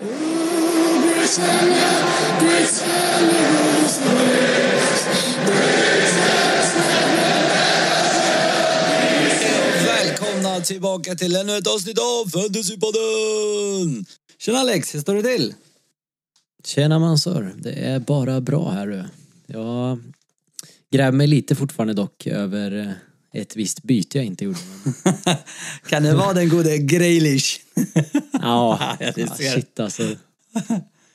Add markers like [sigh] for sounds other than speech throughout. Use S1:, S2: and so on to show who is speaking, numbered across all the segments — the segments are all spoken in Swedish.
S1: Välkomna tillbaka till ännu ett avsnitt av Fantasypodden! Tjena Alex, hur står det till?
S2: Tjena Mansur, det är bara bra här du. Jag gräver mig lite fortfarande dock över eh, ett visst byte jag inte gjorde. [laughs]
S1: Kan det vara den gode Grealish? [laughs]
S2: ja, [laughs]
S1: Ja, det
S2: ja, shit alltså.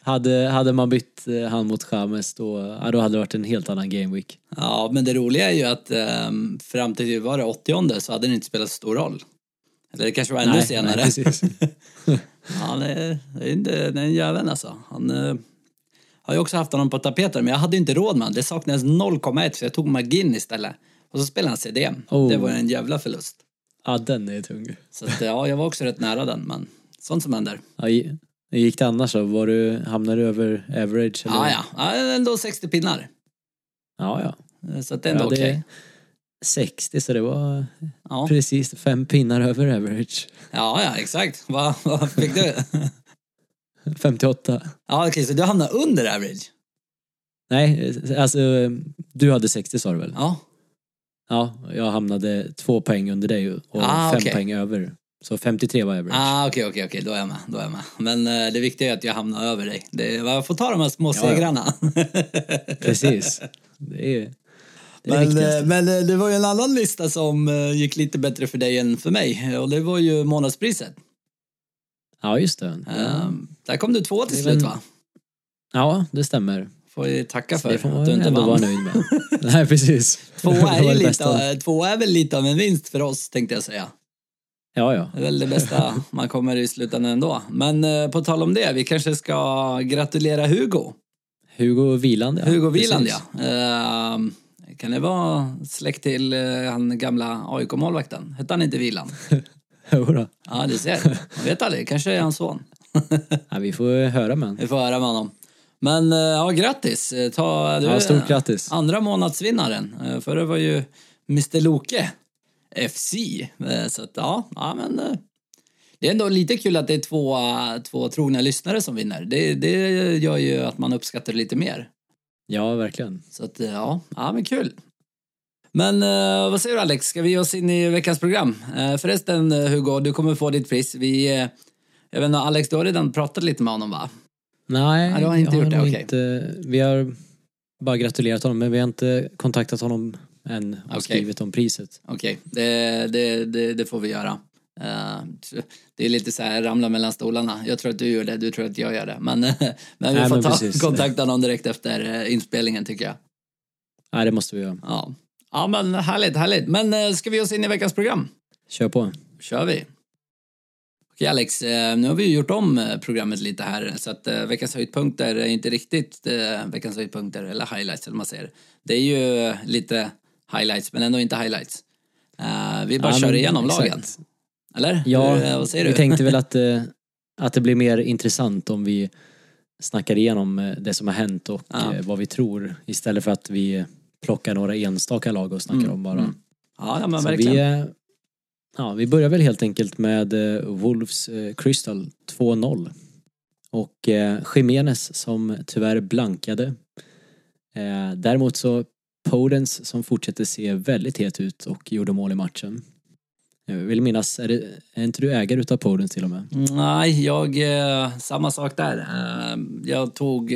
S2: Hade, hade man bytt eh, han mot Chamez då, ja, då hade det varit en helt annan game week.
S1: Ja, men det roliga är ju att ehm, fram till var det 80 så hade det inte spelat så stor roll. Eller det kanske var ännu
S2: Nej,
S1: senare.
S2: nej, precis.
S1: Han är, det är inte den jäveln alltså. Han eh, har ju också haft honom på tapeten men jag hade inte råd med honom. Det saknades 0,1 så jag tog McGinn istället. Och så spelade han CDM.
S2: Oh.
S1: Det var en jävla förlust.
S2: Ja, den är tung.
S1: Så att, ja, jag var också rätt nära den men sånt som händer.
S2: Ja, gick det annars då? Var du, hamnade du över average? Eller?
S1: Ja, ja, ja, ändå 60 pinnar.
S2: ja, ja.
S1: Så att det är ändå
S2: Ja,
S1: okej.
S2: 60 så det var
S1: Ja.
S2: precis fem pinnar över average.
S1: ja, ja, exakt. Vad, vad fick du?
S2: 58.
S1: Ja, okej, så du hamnar under average?
S2: Nej, alltså du hade 60 sa du väl?
S1: Ja.
S2: Ja, jag hamnade två poäng under dig och
S1: Ah,
S2: fem
S1: okej.
S2: poäng över. Så 53 var average.
S1: Ah, okej, okej, okej, då är jag med. Då är jag med. Men eh, det viktiga är att jag hamnar över dig. Det, jag får ta de här små
S2: Ja, ja.
S1: segrarna. [laughs]
S2: Precis. Det är är
S1: Men, eh, men eh, det var ju en annan lista som eh, gick lite bättre för dig än för mig. Och det var ju månadspriset.
S2: Ja, just det.
S1: Eh, där kom du två till
S2: är
S1: slut va?
S2: Ja, det stämmer.
S1: Får ju tacka för
S2: det får
S1: att du inte
S2: ändå vara
S1: vann.
S2: nöjd med. [laughs] Nej, precis.
S1: Två
S2: Det
S1: är, ju lite, två är väl lite av en vinst för oss tänkte jag säga.
S2: Ja, ja.
S1: Det är väl det bästa [laughs] man kommer i slutändan ändå. Men eh, på tal om det, vi kanske ska gratulera Hugo.
S2: Hugo Wieland, ja.
S1: Hugo
S2: Precis.
S1: ja. Eh, kan det vara släkt till eh, han gamla AIK-målvakten? Hette han inte Wieland? [laughs]
S2: Jo då.
S1: Ja, du ser. Man vet aldrig, kanske är hans son.
S2: Ja, vi får höra med honom.
S1: Vi får höra med honom. Men eh, ja, grattis. Eh, Ta, du
S2: Ja, stort grattis.
S1: Andra månadsvinnaren. Eh, Förra var ju Mr Loke FC. Eh, Så att ja, ja men eh, det är ändå lite kul att det är två, eh, två trogna lyssnare som vinner. Det, det gör ju att man uppskattar det lite mer.
S2: Ja, verkligen.
S1: Så att eh, ja, ja men kul. Men eh, vad säger du Alex, ska vi ge oss in i veckans program? Eh, förresten eh, Hugo, du kommer få ditt pris. Vi, eh, jag vet inte, Alex du har redan pratat lite med honom va?
S2: Nej,
S1: Ja, du har inte gjort det, okej.
S2: inte, Vi har bara gratulerat honom, men vi har inte kontaktat honom än och
S1: Okej.
S2: skrivit om priset.
S1: Okej, det, det, det, det får vi göra. Eh, det är lite så här ramla mellan stolarna. Jag tror att du gör det, du tror att jag gör det. Men, [laughs] men vi
S2: Nej,
S1: får
S2: men
S1: ta
S2: precis.
S1: kontakta honom direkt efter eh, inspelningen tycker jag.
S2: Nej, det måste vi göra.
S1: Ja, ja men härligt, härligt. Men eh, ska vi ge oss in i veckans program?
S2: Kör på.
S1: kör vi. Okej Alex, eh, nu har vi ju gjort om eh, programmet lite här så att eh, veckans höjdpunkter är inte riktigt veckans höjdpunkter eller highlights eller man säger. Det är ju lite highlights men ändå inte highlights. Vi bara
S2: Ja,
S1: kör igenom
S2: exakt.
S1: lagen. Eller?
S2: Ja,
S1: Hur, vad säger
S2: vi
S1: du?
S2: tänkte väl att, [laughs] att det blir mer intressant om vi snackar igenom det som har hänt och
S1: Ja.
S2: vad vi tror istället för att vi plockar några enstaka lag och snackar
S1: Mm,
S2: om bara.
S1: mm. Ja, ja men
S2: Så
S1: verkligen.
S2: vi, ja, vi börjar väl helt enkelt med eh, Wolves eh, Crystal 2-0. Och eh, Jimenez som tyvärr blankade. Eh, däremot så Podens som fortsätter se väldigt het ut och gjorde mål i matchen. Jag vill minnas, är, det, är inte du ägare utav Podens till och med?
S1: Nej, jag, eh, samma sak där. Jag tog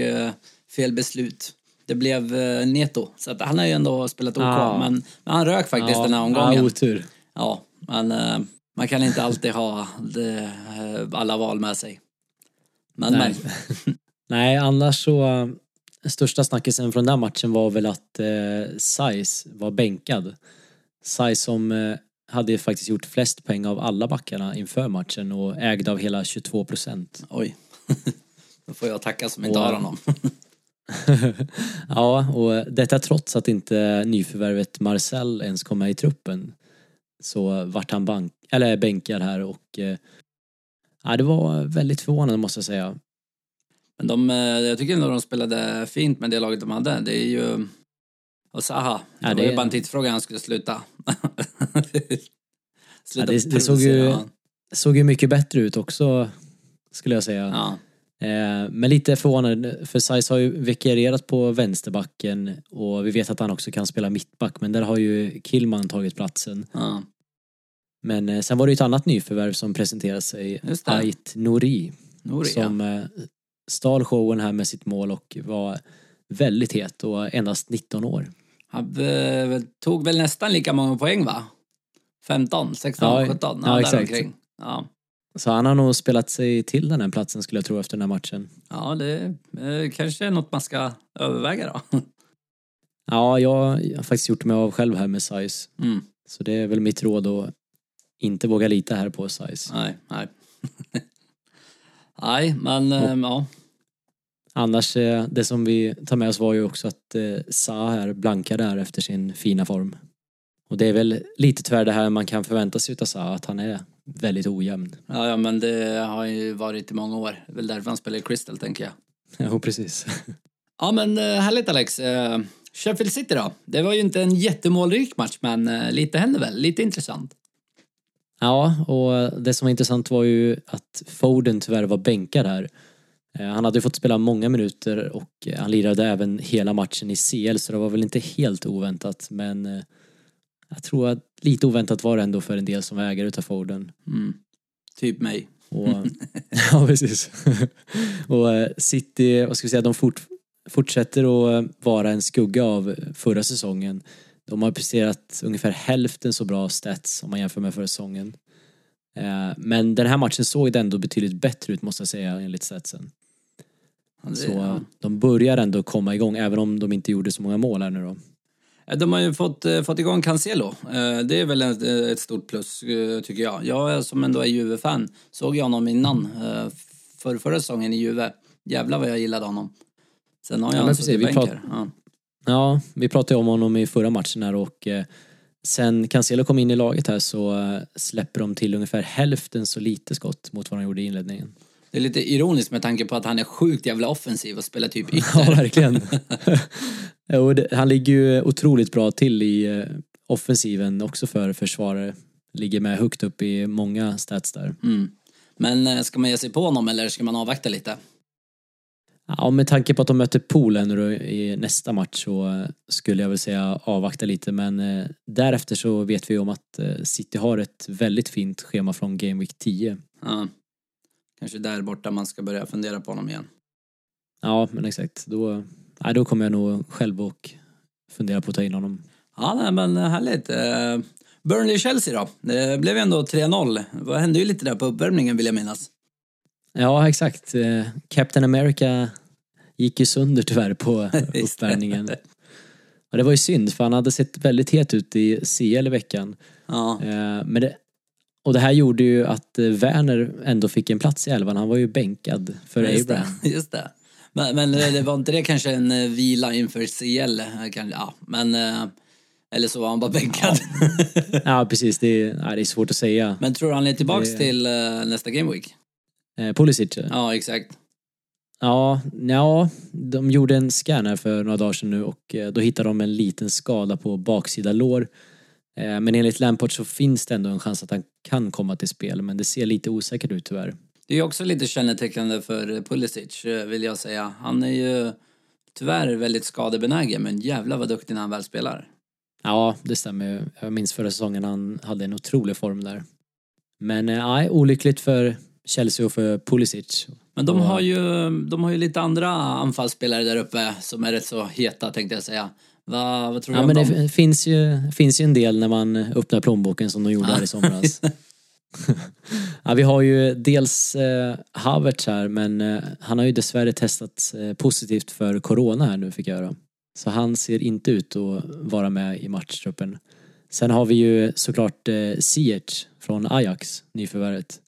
S1: fel beslut. Det blev Neto, så att han har ju ändå spelat OK,
S2: Ah.
S1: men, men han rök faktiskt den här
S2: Ja,
S1: omgången.
S2: otur.
S1: Ja, men eh, man kan inte alltid ha det, eh, alla val med sig. Men,
S2: Nej.
S1: men. [laughs]
S2: Nej, annars så eh, största snackisen från den matchen var väl att eh, Sais var bänkad. Sais som eh, hade faktiskt gjort flest poäng av alla backarna inför matchen och ägde av hela 22 procent.
S1: Oj. [laughs] Då får jag tacka som inte
S2: Och-
S1: har honom. [laughs]
S2: ja, och detta trots att inte nyförvärvet Marcel ens kom med i truppen. Så vart han bank, eller bänkad här och eh, ja, det var väldigt förvånande måste jag säga.
S1: Men de, eh, jag tycker ändå de spelade fint med det laget de hade. Det är ju... Och Zaha, det,
S2: Ja,
S1: var
S2: det-
S1: ju bara en tidsfråga han skulle sluta. [laughs] sluta
S2: Ja, det- det såg ju-. Såg ju mycket bättre ut också skulle jag säga.
S1: Ja.
S2: Eh, men lite förvånande, för Saiz har ju vikarierat på vänsterbacken och vi vet att han också kan spela mittback, men där har ju Killman tagit platsen.
S1: Ja.
S2: Men eh, sen var det ju ett annat nyförvärv som presenterade sig. Ait Nouri,
S1: Nouri,
S2: som eh, stal showen här med sitt mål och var väldigt het och endast 19 år.
S1: Han tog väl nästan lika många poäng va? 15, 16,
S2: Ja,
S1: 17?
S2: ja, exakt.
S1: däromkring. Ja,
S2: Så han har nog spelat sig till den här platsen skulle jag tro efter den här matchen.
S1: ja det eh, kanske är något man ska överväga då. [laughs]
S2: Ja, jag, har faktiskt gjort mig av själv här med Saiz.
S1: Mm.
S2: Så det är väl mitt råd att inte våga lita här på Saiz.
S1: Nej, nej. [laughs] nej, men eh, ja.
S2: Annars, eh, det som vi tar med oss var ju också att eh, Sa här blankade här efter sin fina form. Och det är väl lite tyvärr det här man kan förvänta sig utav Sa, att han är väldigt ojämn.
S1: Ja, ja, men det har ju varit i många år. Det är väl därför han spelar i Crystal, tänker jag. [laughs]
S2: Jo, precis.
S1: Ja, men eh, härligt Alex. Eh, Sheffield City då? Det var ju inte en jättemålrik match, men eh, lite hände väl. Lite intressant.
S2: Ja, och det som var intressant var ju att Foden tyvärr var bänkad här. Han hade ju fått spela många minuter och han lirade även hela matchen i CL så det var väl inte helt oväntat men jag tror att lite oväntat var det ändå för en del som var ägare utav Foden.
S1: Mm. Typ mig.
S2: Och, [laughs] [laughs] ja, precis. [laughs] och eh, City, vad ska vi säga, de fort, fortsätter att eh, vara en skugga av förra säsongen. De har presterat ungefär hälften så bra stats om man jämför med förra säsongen. Eh, Men den här matchen såg det ändå betydligt bättre ut måste jag säga enligt statsen.
S1: Ja,
S2: Så
S1: ja.
S2: de börjar ändå komma igång även om de inte gjorde så många mål här nu då.
S1: Eh, De har ju fått, eh, fått igång Cancelo. Eh, Det är väl ett, ett stort plus, tycker jag. Jag som ändå är Juve-fan såg jag honom innan, för förra säsongen i Juve. Jävlar vad jag gillade honom. Sen har jag
S2: Ja,
S1: han suttit i
S2: prat-.
S1: Ja.
S2: Ja, vi pratade om honom i förra matchen här och sen Cancelo kom in i laget här så släpper de till ungefär hälften så lite skott mot vad de gjorde i inledningen.
S1: Det är lite ironiskt med tanke på att han är sjukt jävla offensiv och spelar typ [laughs]
S2: Ja,
S1: ytter.
S2: verkligen. [laughs] jo, det, han ligger ju otroligt bra till i eh, offensiven också för försvarare. Ligger med högt upp i många stats där.
S1: Mm. Men eh, ska man ge sig på honom eller ska man avvakta lite?
S2: Ja, med tanke på att de möter Polen nu i nästa match så eh, skulle jag väl säga avvakta lite men därefter så vet vi om att City har ett väldigt fint schema från Game Week 10.
S1: Ja. Kanske där borta man ska börja fundera på honom igen.
S2: Ja, men exakt. Då, nej, då kommer jag nog själv och fundera på att ta in honom.
S1: Ja, nej, men härligt. Eh, Burnley-Chelsea då? Det blev ändå 3-0. Vad hände ju lite där på uppvärmningen vill jag minnas.
S2: Ja, exakt. Eh, Captain America gick ju sönder tyvärr på [laughs]
S1: det.
S2: uppvärmningen. Och det var ju synd för han hade sett väldigt het ut i CL i veckan.
S1: Ja,
S2: Eh, Men det, och det här gjorde ju att eh, Werner ändå fick en plats i elvan. Han var ju bänkad för
S1: just det.
S2: Abraham. [laughs]
S1: Just det. Men, men det var inte det kanske en eh, vila inför CL? eh, ja, men... eh, Eller så var han bara bänkad.
S2: Ja, [laughs] precis. Det är, det är svårt att säga.
S1: men tror du han är tillbaks
S2: Det-
S1: till eh, nästa Game Week?
S2: Eh, Pulisic? Ja.
S1: Ja, exakt.
S2: Ja, ja, de gjorde en scan här för några dagar sedan nu och eh, då hittade de en liten skada på baksida lår. Eh, Men enligt Lampard så finns det ändå en chans att han kan komma till spel men det ser lite osäkert ut tyvärr.
S1: Det är också lite kännetecknande för eh, Pulisic, eh, vill jag säga. Han är ju tyvärr väldigt skadebenägen, men jävlar vad duktig när han väl spelar.
S2: Ja, det stämmer. Jag minns förra säsongen han hade en otrolig form där. Men eh, nej, olyckligt för Chelsea och för Pulisic.
S1: Men de har, ju, de har ju lite andra anfallsspelare där uppe som är rätt så heta tänkte jag säga. Va, vad tror du
S2: Ja,
S1: om
S2: men
S1: dem?
S2: det finns ju, finns ju en del när man öppnar plånboken som de gjorde här i [laughs] somras. [laughs] ja, vi har ju dels eh, Havertz här men eh, han har ju dessvärre testat eh, positivt för corona här nu fick jag höra. Så han ser inte ut att vara med i matchtruppen. Sen har vi ju såklart eh, Ziyech från Ajax, nyförvärvet.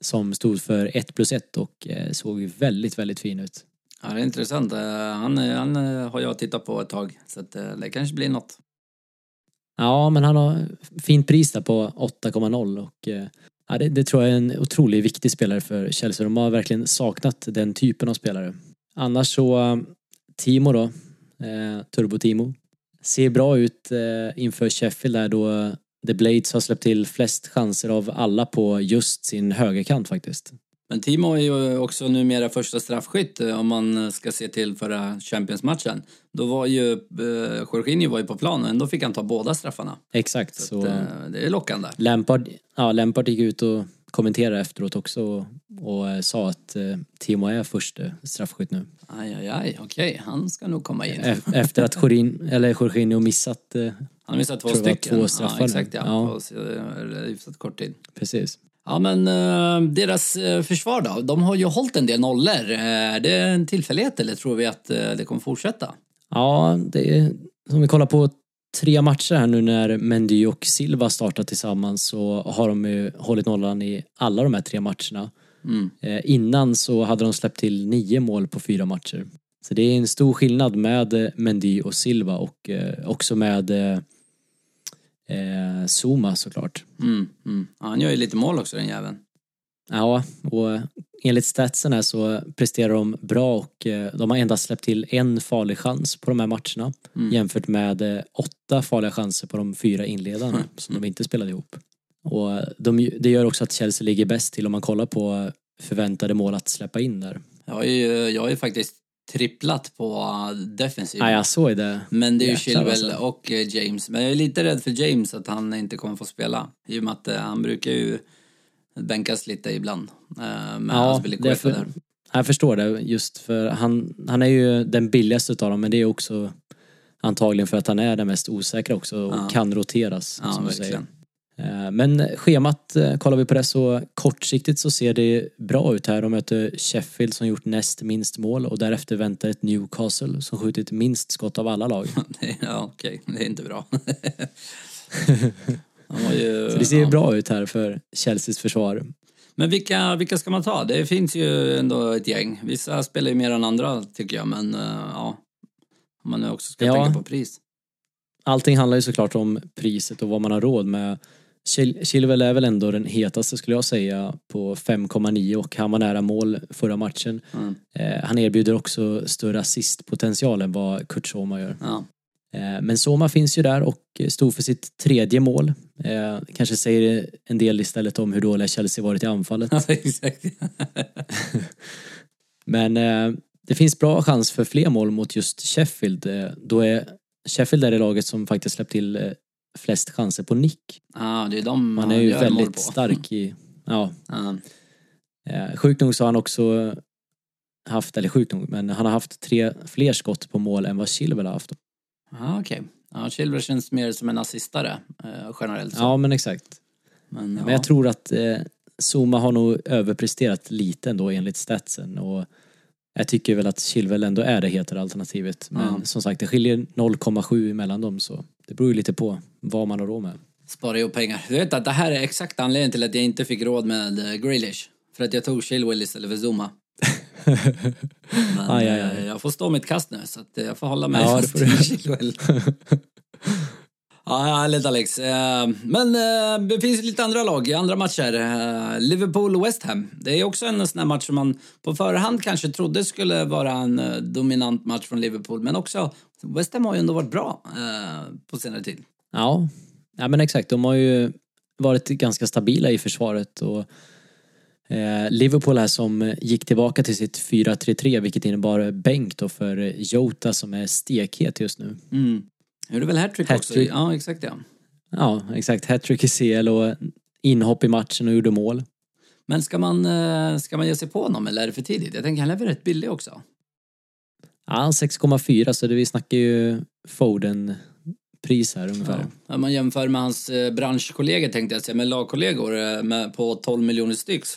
S2: Som stod för 1 plus 1 och eh, såg väldigt, väldigt fin ut.
S1: Ja, det är intressant. Eh, han, eh, han eh, har jag tittat på ett tag, så att, det kanske blir något.
S2: Ja, men han har fint pris där på 8,0 och ja, det, det tror jag är en otroligt viktig spelare för Chelsea. De har verkligen saknat den typen av spelare. Annars så, Timo då, eh, Turbo-Timo, ser bra ut eh, inför Sheffield där då The Blades har släppt till flest chanser av alla på just sin högerkant faktiskt.
S1: Men Timo är ju också numera första straffskytt eh, om man ska se till förra Champions-matchen. Då var ju, eh, Jorginho var ju på plan och ändå fick han ta båda straffarna.
S2: Exakt.
S1: Så,
S2: Så,
S1: att, eh, det är lockande.
S2: Lampard, ja, Lampard gick ut och kommenterade efteråt också och, och eh, sa att eh, Timo är första straffskytt nu.
S1: Aj, aj, aj, okej, han ska nog komma in.
S2: E- Efter att Jorin, eller Jorginho missat, eh,
S1: Han har missat två stycken.
S2: två straffar
S1: ja, exakt, ja.
S2: Ja.
S1: På hyfsat kort tid.
S2: precis.
S1: Ja, men eh, deras eh, försvar då? De har ju hållit en del nollor. Eh, är det en tillfällighet eller tror vi att det kommer fortsätta?
S2: Ja, det är, om vi kollar på tre matcher här nu när Mendy och Silva startat tillsammans så har de ju hållit nollan i alla de här tre matcherna.
S1: Mm.
S2: Innan så hade de släppt till nio mål på fyra matcher. Så det är en stor skillnad med Mendy och Silva och också med eh, eh, Zuma såklart.
S1: Mm, mm. Ja, han gör ju lite mål också den jäveln.
S2: Ja, och enligt statsen här så presterar de bra och eh, de har endast släppt till en farlig chans på de här matcherna
S1: Mm.
S2: jämfört med eh, åtta farliga chanser på de fyra inledarna som de inte spelade ihop. Och de, det gör också att Chelsea ligger bäst till om man kollar på förväntade mål att släppa in där.
S1: Jag har ju, jag ju faktiskt tripplat på uh, defensiven.
S2: Ja, jag såg det.
S1: Men det är ju Chilwell
S2: alltså.
S1: och eh, James. Men jag är lite rädd för James att han inte kommer få spela. I och med att eh, han brukar ju bänkas lite ibland. Eh, med
S2: Ja,
S1: Quetta
S2: för-
S1: där.
S2: Jag förstår det just för han, han är ju den billigaste utav dem men det är också antagligen för att han är den mest osäkra också och
S1: Ja.
S2: kan roteras.
S1: Ja,
S2: som du säger. Eh, Men schemat, eh, kollar vi på det så kortsiktigt så ser det bra ut här. De möter Sheffield som gjort näst minst mål och därefter väntar ett Newcastle som skjutit minst skott av alla lag. [laughs]
S1: Ja, okej. Det är inte bra. [laughs] Ju,
S2: Så det ser ju
S1: ja.
S2: bra ut här för Chelseas försvar.
S1: Men vilka, vilka ska man ta? Det finns ju ändå ett gäng. Vissa spelar ju mer än andra tycker jag, men eh, ja. Om man nu också ska
S2: Ja.
S1: tänka på pris.
S2: Allting handlar ju såklart om priset och vad man har råd med. Chil- Chilwell är väl ändå den hetaste skulle jag säga på 5,9 och han var nära mål förra matchen.
S1: Mm.
S2: Eh, han erbjuder också större assistpotential än vad Kurt Soma gör.
S1: Ja.
S2: Eh, men Soma finns ju där och stod för sitt tredje mål. Eh, kanske säger en del istället om hur dåliga Chelsea varit i anfallet.
S1: Ja, [laughs] exakt. [laughs]
S2: Men eh, det finns bra chans för fler mål mot just Sheffield. Eh, då är Sheffield är det laget som faktiskt släppt till eh, flest chanser på nick.
S1: Ja, det är de
S2: Man är ju väldigt stark i... [laughs] Ja, eh, sjukt nog så har han också haft, eller sjukt nog, men han har haft tre fler skott på mål än vad Chilwell har haft.
S1: Ja, okej. Ja, Chilwell känns mer som en assistare eh, generellt. Så.
S2: Ja, men exakt.
S1: men, ja.
S2: Men jag tror att eh, Zuma har nog överpresterat lite ändå enligt statsen och jag tycker väl att Chilwell ändå är det hetare alternativet. Men
S1: Ja.
S2: som sagt, det skiljer 0,7 mellan dem så det beror ju lite på vad man har råd med.
S1: Spara ihop pengar. Du vet att det här är exakt anledningen till att jag inte fick råd med uh, Grealish. För att jag tog Chilwell istället för Zuma. [laughs] Men
S2: Aj, aj, aj.
S1: eh, jag får stå mitt kast nu så att eh, jag får hålla mig
S2: Ja,
S1: fast vid Chilwell. Ja, härligt Alex. Eh, Men eh, det finns lite andra lag i andra matcher. Eh, Liverpool och West Ham. Det är också en sån här match som man på förhand kanske trodde skulle vara en eh, dominant match från Liverpool. Men också, West Ham har ju ändå varit bra eh, på senare tid.
S2: Ja, ja men exakt. De har ju varit ganska stabila i försvaret och eh, Liverpool här som gick tillbaka till sitt 4-3-3 vilket innebar bänk då för Jota som är stekhet just nu.
S1: Mm. Gjorde väl hattrick också?
S2: Hattrick.
S1: Ja, exakt ja.
S2: Ja, exakt. Hattrick i CL och inhopp i matchen och gjorde mål.
S1: Men ska man, eh, ska man ge sig på honom eller är det för tidigt? Jag tänker han är väl rätt billig också?
S2: Ja, 6,4 så det, vi snackar ju Foden-pris här ungefär.
S1: Ja. Man jämför med hans eh, branschkollegor tänkte jag säga, med lagkollegor eh, med, på 12 miljoner styck [laughs]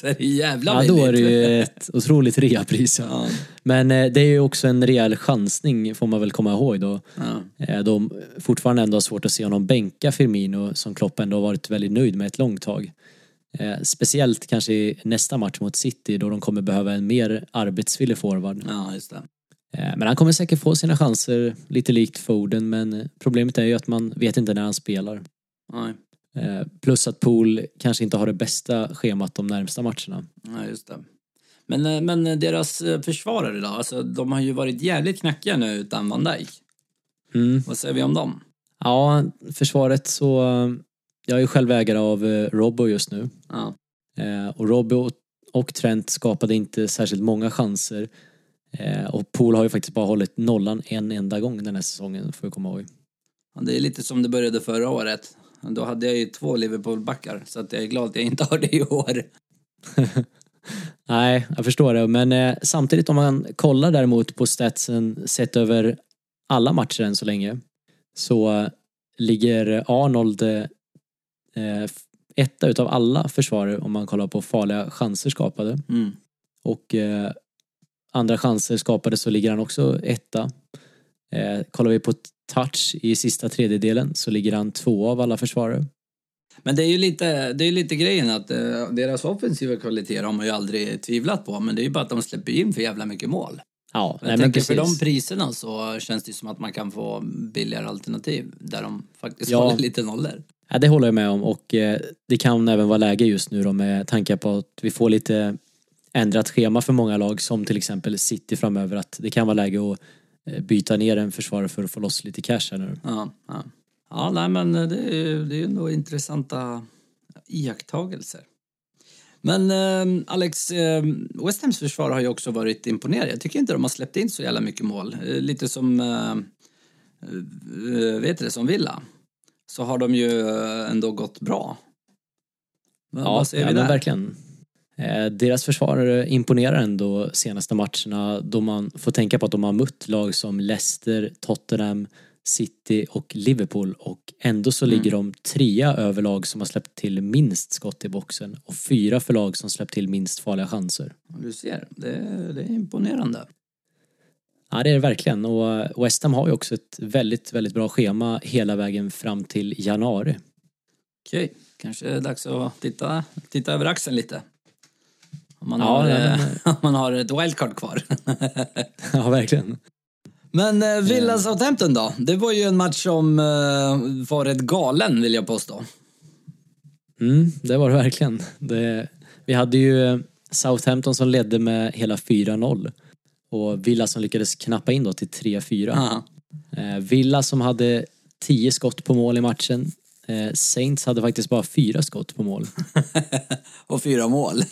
S1: så är det jävla
S2: Ja, då är det
S1: billigt.
S2: ju [laughs] ett otroligt reapris. Ja.
S1: Ja,
S2: Men eh, det är ju också en rejäl chansning får man väl komma ihåg då.
S1: ja.
S2: De fortfarande ändå har svårt att se honom bänka Firmino som Klopp ändå har varit väldigt nöjd med ett långt tag. Speciellt kanske i nästa match mot City då de kommer behöva en mer arbetsvillig forward.
S1: ja, just det.
S2: Eh, Men han kommer säkert få sina chanser lite likt Foden men problemet är ju att man vet inte när han spelar.
S1: Nej,
S2: Eh, Plus att Pool kanske inte har det bästa schemat de närmsta matcherna.
S1: ja, just det. Men, eh, men deras eh, försvarare då? Alltså, de har ju varit jävligt knackiga nu utan Van Dijk.
S2: Mm.
S1: Vad säger vi om dem?
S2: Ja, försvaret så... Jag är ju själv ägare av eh, Robbo just nu.
S1: Ja,
S2: Eh, Och Robbo och Trent skapade inte särskilt många chanser. Eh, och Pool har ju faktiskt bara hållit nollan en enda gång den här säsongen, får vi komma ihåg.
S1: Ja, det är lite som det började förra året. Då hade jag ju två Liverpool-backar, så att jag är glad att jag inte har det i år. [laughs]
S2: Nej, jag förstår det. Men eh, samtidigt om man kollar däremot på statsen sett över alla matcher än så länge så eh, ligger Arnold eh, etta utav alla försvarare om man kollar på farliga chanser skapade.
S1: Mm.
S2: Och eh, andra chanser skapade så ligger han också etta. Eh, kollar vi på touch i sista tredjedelen så ligger han två av alla försvarare.
S1: Men det är ju lite, det är lite grejen att eh, deras offensiva kvaliteter har man ju aldrig tvivlat på men det är ju bara att de släpper in för jävla mycket mål.
S2: Ja,
S1: Jag
S2: nej, men
S1: tänker för de priserna så känns det som att man kan få billigare alternativ där de faktiskt
S2: Ja.
S1: håller lite nollor.
S2: Ja, det håller jag med om och eh, det kan även vara läge just nu då med tankar på att vi får lite ändrat schema för många lag som till exempel City framöver att det kan vara läge att eh, byta ner en försvarare för att få loss lite cash här nu.
S1: Ja, ja. ja nej men det är det är ju ändå intressanta iakttagelser. Men eh, Alex, eh, West Hams försvar har ju också varit imponerande. Jag tycker inte de har släppt in så jävla mycket mål. Eh, lite som, eh, eh, vet du det, som Villa. Så har de ju eh, ändå gått bra. Men vad säger
S2: ja,
S1: vi där?
S2: verkligen. Eh, deras försvarare imponerar ändå senaste matcherna då man får tänka på att de har mött lag som Leicester, Tottenham, City och Liverpool och ändå så
S1: Mm.
S2: ligger de trea över lag som har släppt till minst skott i boxen och fyra för lag som släppt till minst farliga chanser.
S1: Du ser, det, det är imponerande.
S2: Ja det är det verkligen och West Ham har ju också ett väldigt, väldigt bra schema hela vägen fram till januari.
S1: Okej, kanske är det dags att titta, titta över axeln lite. Om man,
S2: Ja,
S1: har,
S2: nej,
S1: eh, [laughs] om man har ett wildcard kvar. [laughs]
S2: ja verkligen.
S1: Men eh, Villa Southampton då? Det var ju en match som eh, var rätt galen vill jag påstå.
S2: Mm, det var det verkligen. Det, vi hade ju Southampton som ledde med hela 4-0 och Villa som lyckades knappa in då till 3-4.
S1: Ja.
S2: Eh, Villa som hade 10 skott på mål i matchen. Eh, Saints hade faktiskt bara fyra skott på mål. [laughs]
S1: Och fyra mål.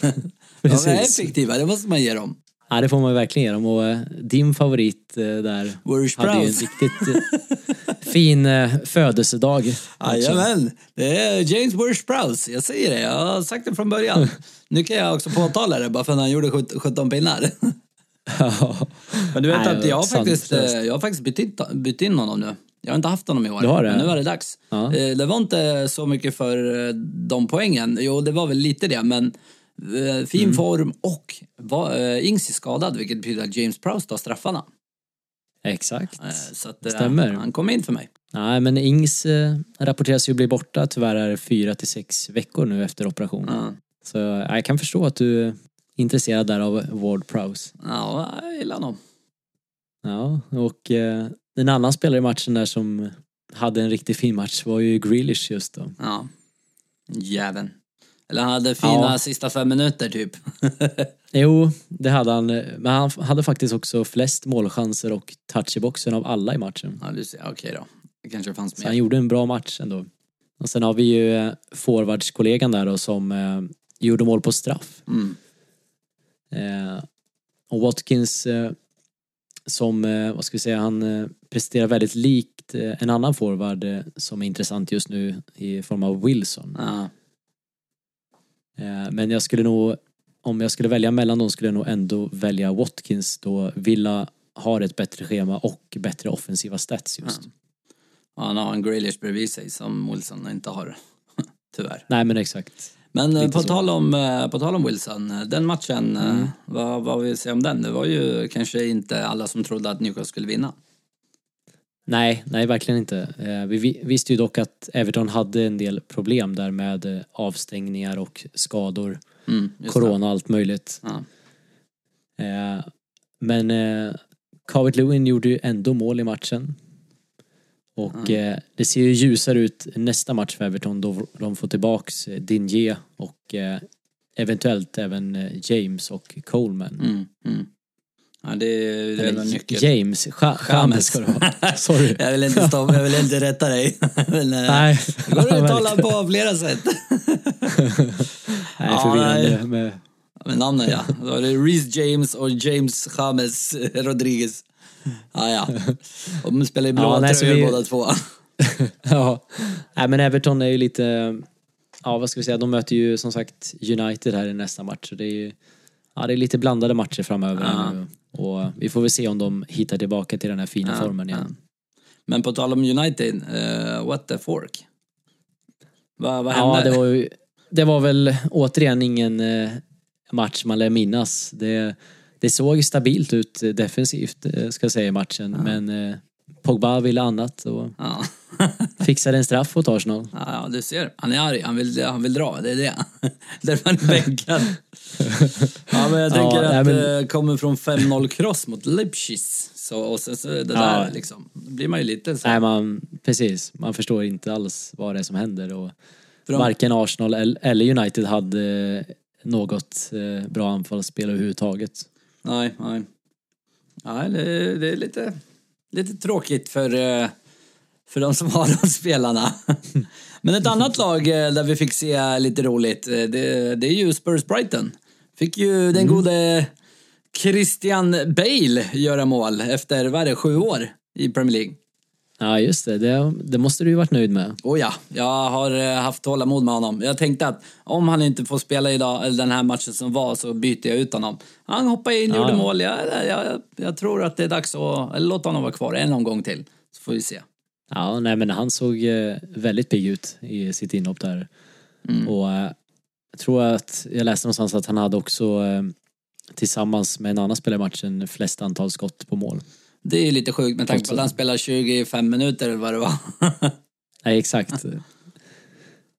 S1: De är
S2: Precis.
S1: effektiva, det måste man ge dem.
S2: Ja, det får man verkligen ge dem och eh, din favorit eh, där
S1: Worst
S2: hade ju en riktigt eh, [laughs] fin födelsedag.
S1: Jajamän, det är James Worst Prowse. Jag säger det, jag har sagt det från början. [laughs] Nu kan jag också påtala det bara för att han gjorde 17 17 pinnar.
S2: Ja. [laughs]
S1: Men du vet
S2: Nej,
S1: att jag har faktiskt, jag har faktiskt bytt in, bytt in honom nu. Jag har inte haft honom i år.
S2: Du har det?
S1: Men nu var det dags.
S2: Ja.
S1: Det var inte så mycket för de poängen. Jo, det var väl lite det, men fin
S2: Mm.
S1: form och var, eh, Ings är skadad, vilket betyder att James Prowse tar straffarna.
S2: Exakt.
S1: Eh, Så att, eh,
S2: Stämmer.
S1: han kom in för mig.
S2: Nej, men Ings eh, rapporteras ju bli borta tyvärr är det fyra till sex veckor nu efter operation.
S1: Ja,
S2: Så ja, jag kan förstå att du är intresserad där av Ward Prowse.
S1: ja jag gillar honom.
S2: Ja, och eh, en annan spelare i matchen där som hade en riktigt fin match var ju Grealish just då.
S1: Ja. Jäveln. Eller han hade fina
S2: Ja.
S1: sista fem minuter typ. [laughs]
S2: Jo, det hade han. Men han hade faktiskt också flest målchanser och touch i boxen av alla i matchen.
S1: ja, du ser. Okej då. Det kanske fanns
S2: Så han
S1: mer.
S2: gjorde en bra match ändå. Och sen har vi ju eh, forwardskollegan där då som eh, gjorde mål på straff.
S1: Mm.
S2: Eh, och Watkins eh, som, eh, vad ska vi säga, han eh, presterar väldigt likt en annan forward som är intressant just nu i form av Wilson.
S1: Ja.
S2: Eh, men jag skulle nog, om jag skulle välja mellan dem skulle jag nog ändå välja Watkins då Villa har ett bättre schema och bättre offensiva stats just.
S1: Ja, Han har en Grealish bredvid sig som Wilson inte har. [laughs] Tyvärr.
S2: Nej men exakt.
S1: Men eh,
S2: Lite
S1: på
S2: så.
S1: tal, om, eh, på tal om Wilson, den matchen,
S2: Mm.
S1: vad, vad vill vi säga om den? Det var ju kanske inte alla som trodde att Newcastle skulle vinna.
S2: Nej, nej verkligen inte. Eh, Vi vi visste ju dock att Everton hade en del problem där med eh, avstängningar och skador,
S1: Mm,
S2: corona och allt möjligt.
S1: Ja.
S2: Eh, Men Calvert Lewin gjorde ju ändå mål i matchen. Och eh, det ser ju ljusare ut nästa match för Everton då de får tillbaks Digne och eventuellt även James och Coleman.
S1: Mm, mm. Ja, det, är- det är väl nyckel.
S2: James, Cha- James ska det vara. [laughs] Sorry.
S1: Jag vill inte, stoppa, jag vill inte rätta dig. [laughs] Men,
S2: Nej,
S1: Det går att [laughs] uttala på flera sätt.
S2: Nej,
S1: Ja,
S2: förvirrande
S1: nej.
S2: med
S1: Med namnen ja. Då var det Reece James och James James Rodriguez. Ja, ja. Och de spelar i blåa
S2: Ja, nej,
S1: tröjor
S2: vi-
S1: båda två.
S2: ja. Nej, men Everton är ju lite, ja vad ska vi säga, de möter ju som sagt United här i nästa match. Så det är ju, ja det är lite blandade matcher framöver här
S1: Ja.
S2: nu. Och vi får väl se om de hittar tillbaka till den här fina
S1: Ja,
S2: formen igen.
S1: Men på tal om United, eh, what the fork? Vad hände?
S2: Ja, det var ju, det var väl återigen ingen eh, match man lär minnas. Det, det såg stabilt ut defensivt, eh, ska jag säga, i matchen. Men eh, Pogba ville annat och
S1: Ja. [laughs]
S2: fixade en straff åt Arsenal.
S1: Ja, ja, du ser. Han är arg. Han vill, han vill dra. Det är det. Därför han är bänkad. Ja, men jag [laughs]
S2: Ja,
S1: tänker
S2: nej,
S1: att
S2: men-
S1: det kommer från 5-0 kross mot Leipzig. Så, och sen så det där
S2: Ja.
S1: liksom. Då blir man ju lite så.
S2: Nej, man, precis. Man förstår inte alls vad det är som händer. Och
S1: de-
S2: varken Arsenal el- eller United hade eh, något eh, bra anfallsspel överhuvudtaget.
S1: Nej, nej. Nej, det, det är lite, lite tråkigt för, eh, för de som har [laughs] de spelarna. Men ett annat lag eh, där vi fick se lite roligt, eh, det, det är ju Spurs Brighton. Fick ju den gode Christian Bale göra mål efter, vad är det, sju år i Premier League.
S2: Ja, just det. Det, det måste du ju varit nöjd med.
S1: Oh ja, jag har eh, haft tålamod med honom. Jag tänkte att om han inte får spela idag, eller den här matchen som var, så byter jag ut honom. Han hoppade in,
S2: Ja,
S1: gjorde
S2: ja.
S1: mål. Jag, jag, jag tror att det är dags att låta honom vara kvar en omgång till. Så får vi se.
S2: Ja, nej men han såg eh, väldigt pigg ut i sitt inhopp där. Och eh, jag tror att jag läste någonstans att han hade också tillsammans med en annan spelare i matchen flest antal skott på mål.
S1: Det är lite sjukt med tanke på att han spelar 25 minuter eller vad det var. [laughs]
S2: Nej, exakt.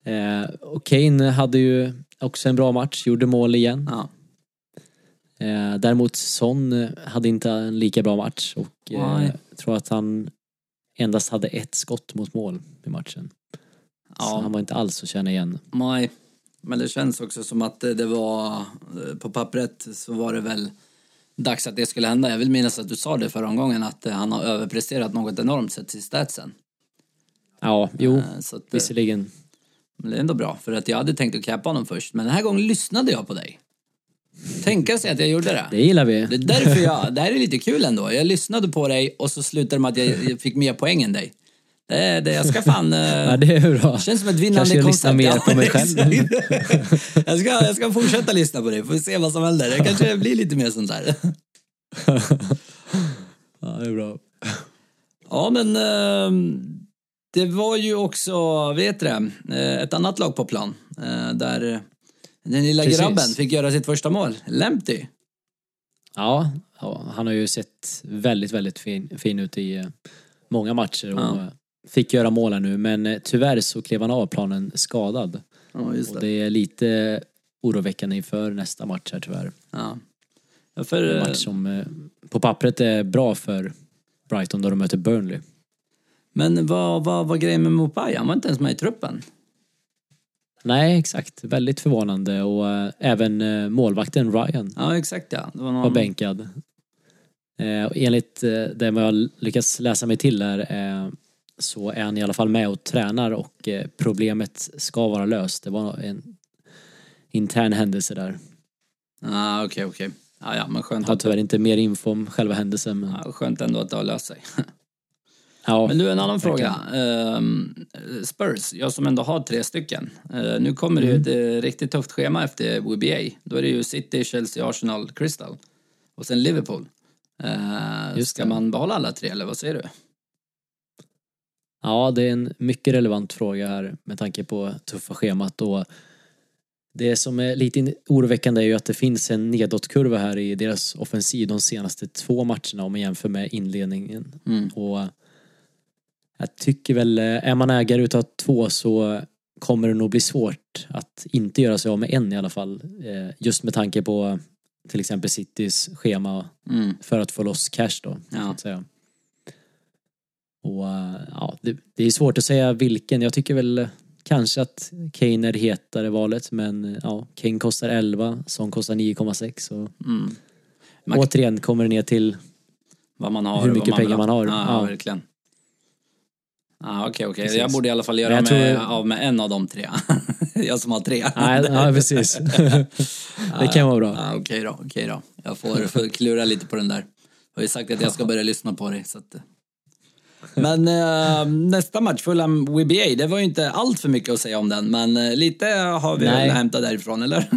S2: eh, och Kane hade ju också en bra match, gjorde mål igen.
S1: ja.
S2: Eh, däremot Son hade inte en lika bra match och eh, tror att han endast hade ett skott mot mål i matchen. Så
S1: Ja.
S2: han var inte alls att känna igen.
S1: Nej, men det känns också som att det var eh, på pappret så var det väl dags att det skulle hända. Jag vill minnas att du sa det förra omgången att eh, han har överpresterat något enormt sett till statsen.
S2: Ja, jo,
S1: Eh, Så att, eh,
S2: visserligen.
S1: men det är ändå bra, för att jag hade tänkt att cappa honom först, men den här gången lyssnade jag på dig. Tänka sig att jag gjorde det.
S2: Det gillar vi.
S1: Det är därför jag, det här är lite kul ändå. Jag lyssnade på dig och så slutade det med att jag, jag fick mer poäng än dig. Det, är- det, jag ska fan... eh, [laughs]
S2: Ja, det är bra.
S1: känns som ett vinnande
S2: Kanske jag
S1: koncept.
S2: lyssnar mer på mig själv. [laughs]
S1: jag, ska, jag ska fortsätta lyssna på dig, får vi se vad som händer. Det kanske blir lite mer sånt där. [laughs]
S2: Ja, det är bra.
S1: Ja, men ehm, det var ju också, vet du eh, ett annat lag på plan. eh, Där den lilla
S2: Precis.
S1: grabben fick göra sitt första mål. Lempty.
S2: Ja, han har ju sett väldigt, väldigt fin, fin ut i många matcher och
S1: Ja.
S2: Fick göra mål här nu. Men eh, tyvärr så klev han av planen skadad.
S1: Ja, just
S2: Och
S1: det.
S2: det är lite oroväckande inför nästa match här tyvärr.
S1: Ja. Ja, för,
S2: En match som eh, på pappret är bra för Brighton då de möter Burnley.
S1: men vad vad var grejen med Mopai? Han var inte ens med i truppen.
S2: Nej, exakt. Väldigt förvånande och eh, även eh, målvakten Ryan
S1: Ja, exakt ja. Det var
S2: var
S1: någon...
S2: bänkad. Eh, och enligt det jag lyckats läsa mig till här så är han i alla fall med och tränar och eh, problemet ska vara löst. Det var en intern händelse där.
S1: Ja, okej, okej. Ja, ja, men
S2: Jag
S1: skönt
S2: har
S1: att,
S2: tyvärr inte mer info om själva händelsen. Men,
S1: ja, skönt ändå att det har löst sig. [laughs]
S2: ja,
S1: Men du, en annan fråga. Ehm, Spurs, jag som ändå har tre stycken. Eh, nu kommer det ju
S2: Mm.
S1: ett eh, riktigt tufft schema efter WBA. Då är det ju City, Chelsea, Arsenal, Crystal. Och sen Liverpool. Uh,
S2: Just
S1: ska
S2: det.
S1: man behålla alla tre, eller vad säger du?
S2: Ja, det är en mycket relevant fråga här med tanke på tuffa schemat. Och det som är lite oroväckande är ju att det finns en nedåtkurva här i deras offensiv de senaste två matcherna om man jämför med inledningen.
S1: Mm.
S2: Och jag tycker väl, är man ägare utav två så kommer det nog bli svårt att inte göra sig av med en i alla fall. Eh, Just med tanke på till exempel Citys schema
S1: Mm.
S2: för att få loss cash då. Så
S1: Ja.
S2: att säga. Och eh, ja, det, det är svårt att säga vilken. Jag tycker väl kanske att Kane är det hetare valet men eh, ja, Kane kostar 11, Son kostar 9,6 så
S1: Mm. Man-
S2: återigen kommer det ner till
S1: Vad man har
S2: Hur
S1: och
S2: mycket
S1: vad
S2: pengar man har.
S1: Ja,
S2: Ja.
S1: verkligen. Ah, Okej, okej.
S2: Precis.
S1: Jag borde i alla fall göra mig
S2: tror-
S1: av med en av de tre. [laughs] jag som har tre.
S2: Nej, ja, precis. [laughs] det kan vara bra.
S1: Ah, okej då, okej då. Jag får, får klura lite på den där. Jag har ju sagt att jag ska börja lyssna på dig. Så att... Men eh, nästa match, Fulham WBA, det var ju inte allt för mycket att säga om den, men eh, lite har vi
S2: Nej.
S1: väl hämtat därifrån, eller?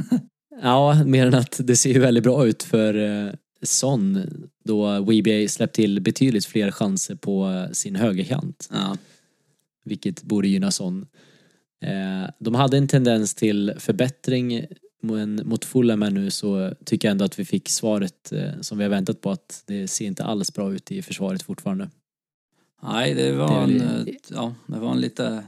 S2: Ja, mer än att det ser ju väldigt bra ut för eh, Son då WBA släppt till betydligt fler chanser på eh, sin högerkant.
S1: ja.
S2: vilket borde gynna Son. Eh, de hade en tendens till förbättring men mot Fulham nu så tycker jag ändå att vi fick svaret eh, som vi har väntat på att det ser inte alls bra ut i försvaret fortfarande.
S1: Nej, det var, en, eh, ja, det var en lite...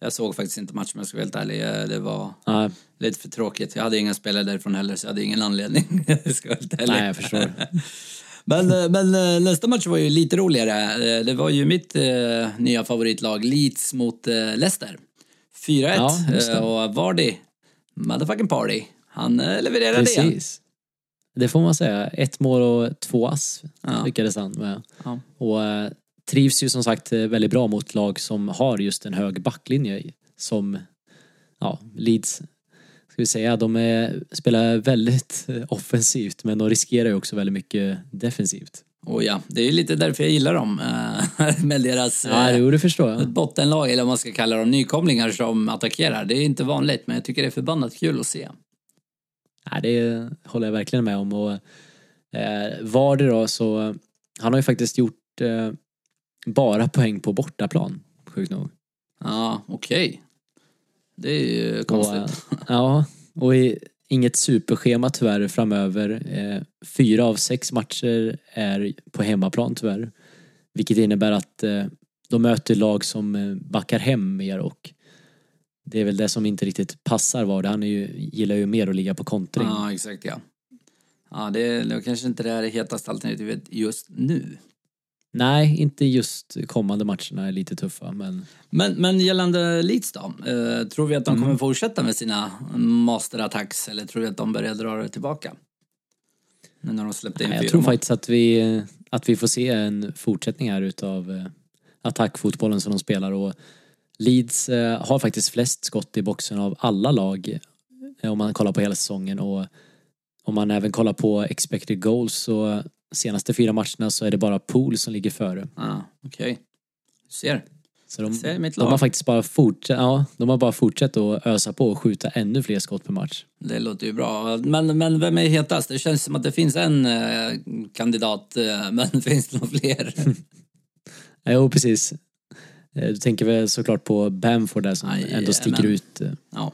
S1: Jag såg faktiskt inte matchen om jag ska vara helt ärlig. Eh, Det var
S2: Ja,
S1: lite för tråkigt. Jag hade inga spelare därifrån heller, så jag hade ingen anledning. [laughs] jag ska vara helt ärlig.
S2: nej, jag förstår. [laughs]
S1: Men, eh, men nästa match var ju lite roligare. Det var ju mitt eh, nya favoritlag, Leeds mot eh, Leicester. 4-1
S2: Ja,
S1: och Vardy, motherfucking party, han eh, levererade igen.
S2: Precis. Det får man säga. Ett mål och två ass
S1: Ja.
S2: lyckades han med.
S1: Ja.
S2: Och trivs ju som sagt eh, väldigt bra mot lag som har just en hög backlinje som ja, Leeds. Ska vi säga, de är, spelar väldigt eh, offensivt men de riskerar ju också väldigt mycket defensivt.
S1: Och ja, det är ju lite därför jag gillar dem. eh, [laughs] Med deras
S2: Ja, jo, det förstår jag.
S1: bottenlag, eller vad man ska kalla dem, nykomlingar som attackerar. Det är inte vanligt, men jag tycker det är förbannat kul att se.
S2: Nej, det håller jag verkligen med om. Och, eh, var det då så, han har ju faktiskt gjort eh, bara poäng på bortaplan, sjukt nog.
S1: Ja, okej. Det är ju
S2: Och,
S1: konstigt.
S2: eh, ja, och i, inget superschema tyvärr framöver. Eh, fyra av sex matcher är på hemmaplan tyvärr. Vilket innebär att eh, de möter lag som eh, backar hem mer och det är väl det som inte riktigt passar Vardy. Han är ju, gillar ju mer att ligga på kontring.
S1: Ja, exakt ja. Ja, det är det kanske inte det här hetaste alternativet just nu.
S2: Nej, inte just kommande matcherna är lite tuffa men
S1: Men, men gällande Leeds då? Eh, tror vi att de
S2: Mm.
S1: kommer fortsätta med sina masterattacks eller tror vi att de börjar dra det tillbaka? Nu när de släppte in
S2: nej, jag tror
S1: mål.
S2: faktiskt att vi, att vi får se en fortsättning här utav eh, attackfotbollen som de spelar och Leeds eh, har faktiskt flest skott i boxen av alla lag eh, om man kollar på hela säsongen och om man även kollar på expected goals så senaste fyra matcherna så är det bara Pool som ligger före.
S1: Ja, okej. Du ser.
S2: Så de,
S1: Ser mitt
S2: de har
S1: lag.
S2: faktiskt bara fortsatt, ja, de har bara fortsatt att ösa på och skjuta ännu fler skott per match.
S1: Det låter ju bra. Men, men vem är hetast? Det känns som att det finns en eh, kandidat, eh, men [laughs] finns det några fler?
S2: Ja, [laughs] Jo, precis. Eh, Du tänker väl såklart på Bamford där som
S1: Aj,
S2: ändå sticker
S1: jajamän.
S2: ut eh,
S1: Ja.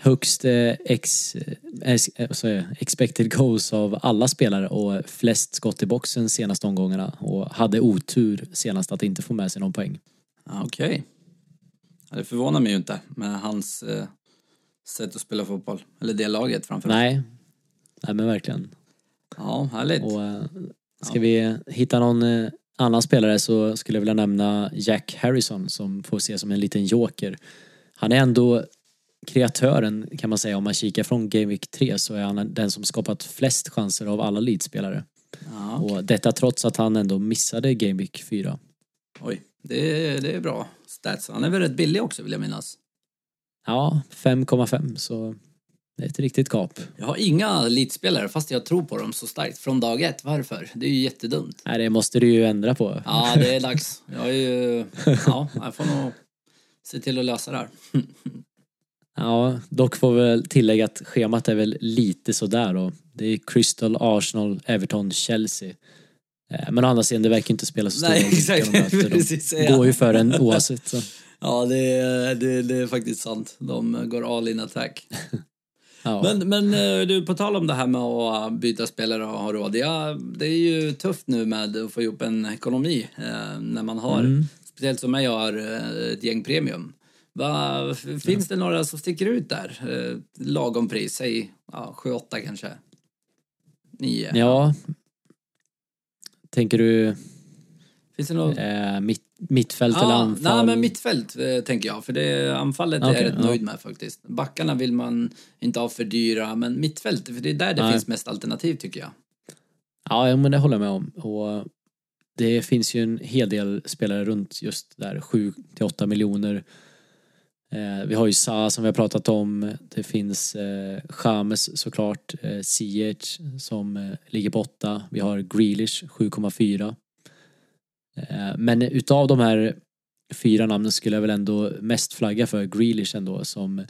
S2: Högst eh, ex, eh, ex, eh, expected goals av alla spelare och flest skott i boxen senaste omgångarna och hade otur senast att inte få med sig någon poäng.
S1: Ja, Okej. Ja, det förvånar mig ju inte med hans eh, sätt att spela fotboll. Eller det laget framförallt.
S2: Nej, nej men verkligen.
S1: Ja, härligt.
S2: Och eh, ska vi hitta någon eh, annan spelare så skulle jag vilja nämna Jack Harrison som får ses som en liten joker. Han är ändå kreatören kan man säga om man kikar från Game Week 3 så är han den som skapat flest chanser av alla Leeds-spelare.
S1: Ja,
S2: Och detta trots att han ändå missade Game Week 4.
S1: oj, det, är- det är bra stats. Han är väl rätt billig också vill jag minnas.
S2: Ja, 5,5 så det är ett riktigt gap.
S1: Jag har inga elitspelare fast jag tror på dem så starkt från dag ett. Varför? Det är ju jättedumt.
S2: Nej, det måste du ju ändra på.
S1: Ja, det är dags. Jag är ju... [laughs] Ja, jag får nog se till att lösa det här. [laughs]
S2: Ja, dock får vi väl tillägga att schemat är väl lite sådär då. Det är Crystal, Arsenal, Everton, Chelsea. Eh, Men å andra sidan, det verkar inte spela så stor roll vilka de möter. [laughs]
S1: Precis,
S2: De
S1: ja.
S2: går ju för en oavsett. Så. [laughs]
S1: Ja, det är, det, det är faktiskt sant. De går all in attack. [laughs]
S2: Ja.
S1: Men, men eh, du, på tal om det här med att byta spelare och ha råd. Ja, det är ju tufft nu med att få ihop en ekonomi eh, när man har,
S2: Mm.
S1: speciellt som jag har eh, ett gäng premium. Va, finns det några som sticker ut där? Eh, lagom pris, säg ja, 7-8 kanske? 9?
S2: ja. Tänker du
S1: Finns det något?
S2: eh, mitt, mittfält eller
S1: Ja,
S2: anfall?
S1: nej, men mittfält eh, tänker jag. För det, anfallet är
S2: Okej,
S1: jag rätt
S2: ja.
S1: nöjd med faktiskt. Backarna vill man inte ha för dyra, men mittfält, för det är där det
S2: Nej.
S1: finns mest alternativ tycker jag.
S2: Ja, ja, men det håller jag med om. Och det finns ju en hel del spelare runt just där 7 till 8 miljoner. Eh, vi har ju Sa som vi har pratat om. Det finns eh, Chames såklart. Eh, Ziyech som eh, ligger på 8. Vi har Grealish 7,4. Eh, men utav de här fyra namnen skulle jag väl ändå mest flagga för Grealish ändå som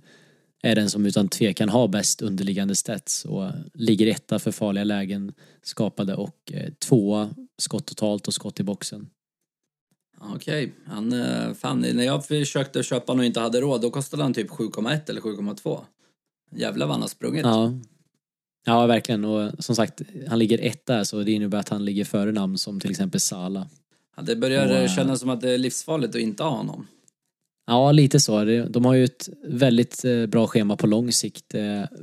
S2: är den som utan tvekan har bäst underliggande stats och ligger etta för farliga lägen skapade och eh, tvåa skott totalt och skott i boxen.
S1: Okej, han, eh, fan, när jag försökte köpa och inte hade råd då kostade han typ 7,1 eller 7,2. Jävlar vad han har sprungit.
S2: Ja. ja, verkligen och som sagt han ligger etta så det innebär att han ligger före namn som till exempel Sala.
S1: Ja, det börjar
S2: Och, eh,
S1: kännas som att det är livsfarligt att inte ha honom.
S2: Ja, lite så. De har ju ett väldigt eh, bra schema på lång sikt.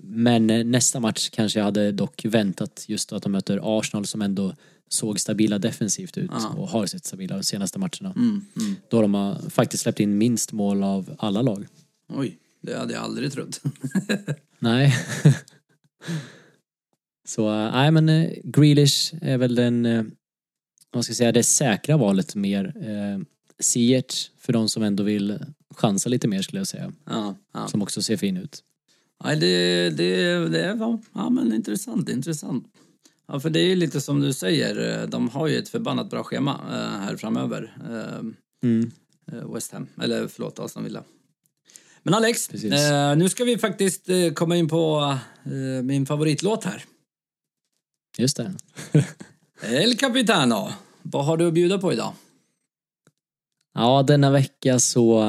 S2: Men nästa match kanske jag hade dock väntat just att de möter Arsenal som ändå såg stabila defensivt ut
S1: Ja.
S2: och har sett stabila de senaste matcherna.
S1: Mm, mm.
S2: Då de har faktiskt släppt in minst mål av alla lag.
S1: Oj, det hade jag aldrig trott. [laughs] [laughs]
S2: Nej. [laughs] så eh, nej men eh, Grealish är väl den, eh, vad ska jag säga, det säkra valet mer. Eh, Ziyech för de som ändå vill chansa lite mer skulle jag säga.
S1: ja, ja.
S2: Som också ser fin ut.
S1: Nej, det, det, det var ja, men intressant, intressant. Ja, för det är ju lite som du säger, eh, de har ju ett förbannat bra schema eh, här framöver. Eh,
S2: Mm.
S1: West Ham, eller förlåt, Aston Villa. Men Alex, eh, nu ska vi faktiskt komma in på eh, min favoritlåt här.
S2: Just det. [laughs]
S1: El Capitano, vad har du att bjuda på idag?
S2: Ja, denna vecka så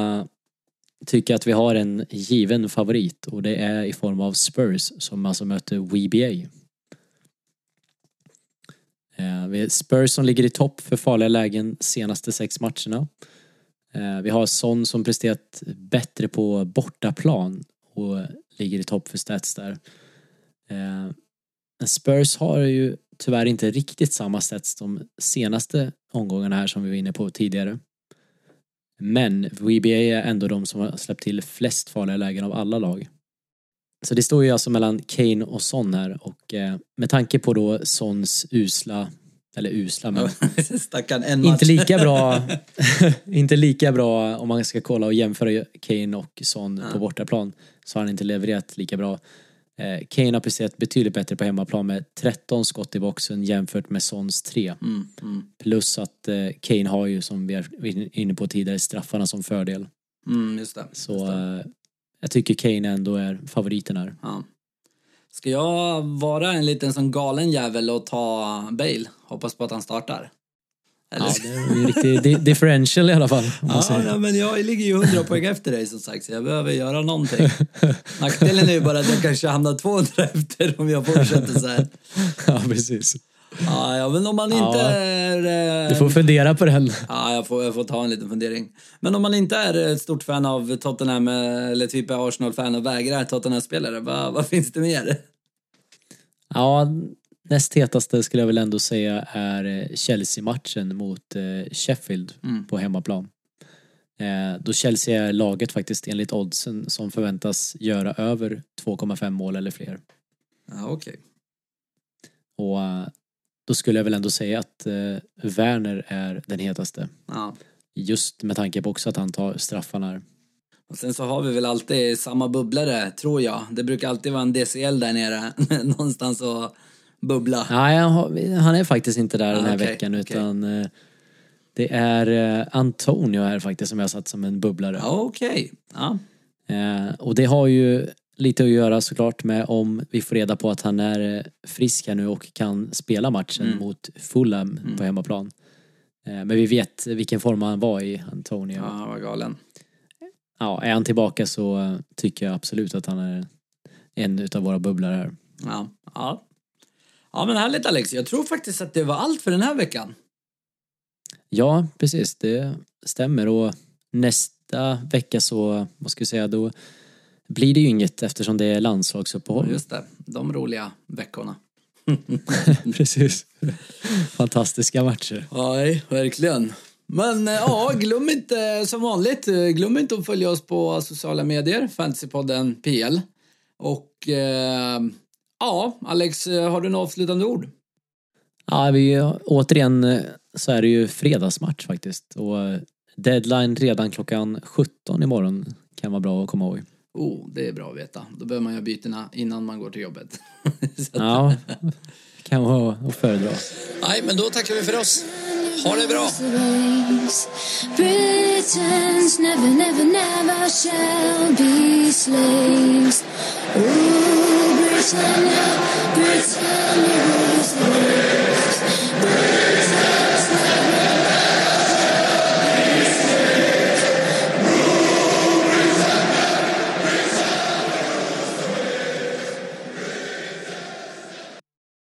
S2: tycker jag att vi har en given favorit och det är i form av Spurs som alltså möter WBA. Eh, vi Spurs som ligger i topp för farliga lägen senaste sex matcherna. Eh, vi har Son som presterat bättre på bortaplan och ligger i topp för stats där. Eh, men Spurs har ju tyvärr inte riktigt samma stats de senaste omgångarna här som vi var inne på tidigare. Men VBA är ändå de som har släppt till flest farliga lägen av alla lag. Så det står ju alltså mellan Kane och Son här och eh, med tanke på då Sons usla, eller usla men [laughs]
S1: Stackarn, en match.
S2: inte lika bra, [laughs] [laughs] inte lika bra om man ska kolla och jämföra Kane och Son på bortaplan så har han inte levererat lika bra. Eh, Kane har presterat betydligt bättre på hemmaplan med 13 skott i boxen jämfört med Sons 3.
S1: Mm, mm,
S2: Plus att eh, Kane har ju som vi är inne på tidigare straffarna som fördel.
S1: mm, just det.
S2: Så
S1: just det.
S2: Jag tycker Kane ändå är favoriten här.
S1: Ja. Ska jag vara en liten sån galen jävel och ta Bale? Hoppas på att han startar. Eller?
S2: Ja, det är en riktig di- [laughs] differential i alla fall.
S1: Ja, nej, men jag ligger ju 100 poäng efter dig som sagt så jag behöver göra någonting. [laughs] Nackdelen är ju bara att jag kanske hamnar 200 efter om jag fortsätter så här.
S2: ja, precis.
S1: Ja, ja men om man inte
S2: Ja.
S1: är... eh,
S2: Du får fundera på den.
S1: Ja, jag får, jag får ta en liten fundering. Men om man inte är ett stort fan av Tottenham eh, eller typ är Arsenal-fan och vägrar Tottenham-spelare, vad, vad finns det mer?
S2: Ja, näst hetaste skulle jag väl ändå säga är eh, Chelsea-matchen mot Sheffield
S1: Mm.
S2: på hemmaplan. Då Chelsea är laget faktiskt enligt oddsen som förväntas göra över 2,5 mål eller fler.
S1: Ja, okej.
S2: Och eh, då skulle jag väl ändå säga att eh, Werner är den hetaste.
S1: Ja.
S2: Just med tanke på också att han tar straffarna.
S1: Och sen så har vi väl alltid samma bubblare, tror jag. Det brukar alltid vara en DCL där nere, [laughs] någonstans och bubbla.
S2: Nej, han har- han är faktiskt inte där den här
S1: Ah, okej,
S2: veckan utan eh, det är eh, Antonio här faktiskt som jag har satt som en bubblare.
S1: Okej. Ja.
S2: Eh, och det har ju lite att göra såklart med om vi får reda på att han är eh, frisk här nu och kan spela matchen
S1: Mm.
S2: mot Fulham på hemmaplan. Eh, men vi vet vilken form han var i, Antonio.
S1: ja, vad galen.
S2: Ja, är han tillbaka så eh, tycker jag absolut att han är en utav våra bubblare här.
S1: Ja. ja. Ja, men härligt Alex. Jag tror faktiskt att det var allt för den här veckan.
S2: Ja, precis. Det stämmer. Och nästa vecka så, vad ska vi säga, då blir det ju inget eftersom det är landslagsuppehåll.
S1: Just det, de roliga veckorna. [laughs]
S2: precis. Fantastiska matcher.
S1: Nej, verkligen. Men eh, ja, glöm inte som vanligt, eh, glöm inte att följa oss på sociala medier, Fantasypodden PL. Och eh, ja, Alex, eh, har du några avslutande ord?
S2: Ja, vi, återigen så är det ju fredagsmatch faktiskt. Och deadline redan klockan 17 imorgon kan vara bra att komma ihåg.
S1: Oh, det är bra att veta. Då behöver man göra bytena innan man går till jobbet.
S2: ja, kan vara att föredra.
S1: Nej, men då tackar vi för oss. Ha det bra!
S3: Britons never, never, never shall be slaves. Oh, Britannia, Britannia. Britannia.